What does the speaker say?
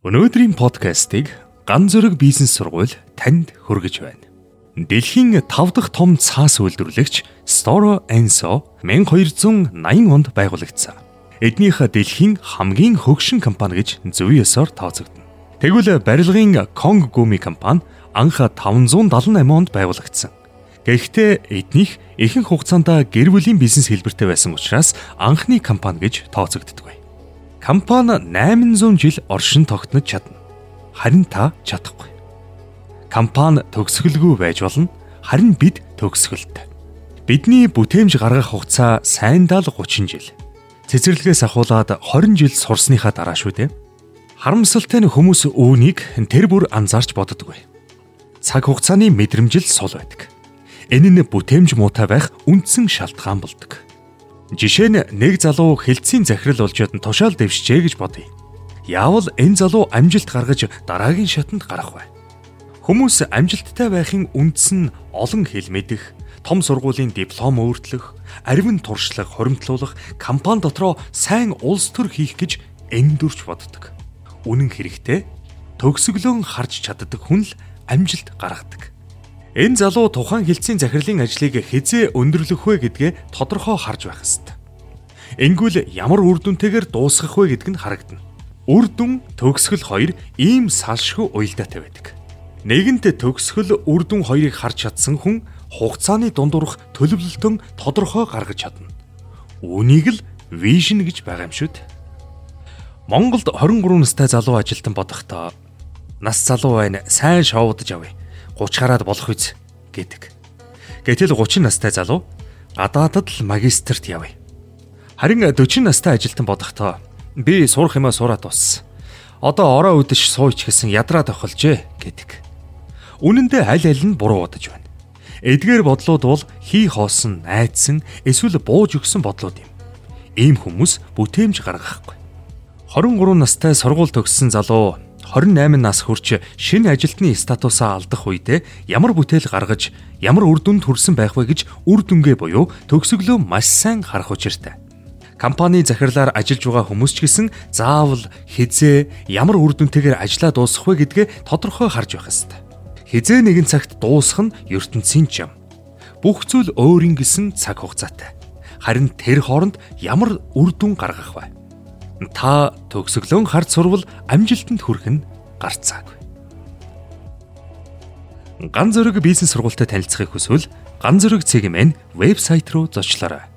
Өнөөдрийн подкастыг Ган зүрэг бизнес сургууль танд хүргэж байна. Дэлхийн 5 дахь том цаас үйлдвэрлэгч Storo Enso 1280 онд байгуулагдсан. Эднийх дэлхийн хамгийн хөгшин компани гэж зөв ёсоор тооцогдно. Тэгвэл барилгын Kong Gumi компани анх 578 онд байгуулагдсан. Гэхдээ эднийх ихэнх хугацаанд гэр бүлийн бизнес хэлбэртэй байсан учраас анхны компани гэж тооцогддог. Компани 800 жил оршин тогтнож чадна. Харин та чадахгүй. Компани төгсгөлгүй байж болно. Харин бид төгсгөлтэй. Бидний бүтээмж гаргах хугацаа сайндаа л 30 жил. Цэцэрлэгээс ахуулаад 20 жил сурсныхаа дараа шүү дээ. Харамсалтай нь хүмүүс үүнийг тэр бүр анзаарч боддоггүй. Цаг хугацааны мэдрэмжил сул байдаг. Энэ нь бүтээмж муутай байх үндсэн шалтгаан болдог. Жишээ нь нэг залуу хилцийн захирал болж ядан тушаал дэвшжээ гэж бодъё. Яавал энэ залуу амжилт гаргаж дараагийн шатанд гарах вэ? Хүмүүс амжилттай байхын үндэс нь олон хэл мэдэх, том сургуулийн диплом өөртлөх, аривын туршлага, хуримтлуулах, компани дотроо сайн улс төр хийх гэж эндүрч боддог. Үнэн хэрэгтээ төгсгөлөн харж чаддаг хүн л амжилт гаргадаг. Энэ залуу тухайн хилцийн захирлын ажлыг хизээ өндөрлөх вэ гэдгээ тодорхой харж байх ёстой. Ингүүл ямар үр дүнтэйгээр дуусгах вэ гэдг нь харагдана. Үр дүн төгсгөл хоёр ийм салшгүй уялдаатай байдаг. Нэгэнт төгсгөл үр дүн хоёрыг харж чадсан хүн хугацааны дундурх төлөвлөлтөн тодорхой гаргаж чадна. Үүнийг л вижн гэж байгаа юм шүү дээ. Монголд 23 настай залуу ажилтан бодохдоо нас залуу байна сайн шоудж авъя 30 гараад болох үз гэдэг. Гэтэл 30 настай залуу гадаадд л магистрт явъя. Харин 40 настай ажилтан бодохдоо би сурах юмаа сураад туссан. Одоо ороо үдэш сууч гэсэн ядраа тохолжээ гэдэг. Үнэн дээр аль аль нь буруу бодож байна. Эдгээр бодлууд бол хий хоосон, найдсан, эсвэл бууж өгсөн бодлууд юм. Ийм хүмүүс бүтээмж гаргахгүй. 23 настай сургууль төгссөн залуу 28 нас хүрч шинэ ажилтны статусаа алдах үедээ ямар бүтээл гаргаж ямар үр дүнд хүрсэн байх вэ гэж үр дүнгээ буюу төгсгөлөө маш сайн харах учиртай. Компани захирлаар ажиллаж байгаа хүмүүс ч гэсэн заавал хизээ ямар үр дүнтэйгээр ажиллаа дуусгах вэ гэдгээ тодорхой харж байх ёстой. Хизээ нэгэн цагт дуусах нь ертөнцийн юм. Бүх зүйл өөрийн гэсэн цаг хугацаатай. Харин тэр хооронд ямар үр дүн гаргах вэ? Та төгсгөлөн хард сурвал амжилтанд хүрэх нь гарцаагүй. Ган зөрөг бизнес сургуультай танилцахыг хүсвэл Ган зөрөг цэгийн вебсайт руу зочлоорой.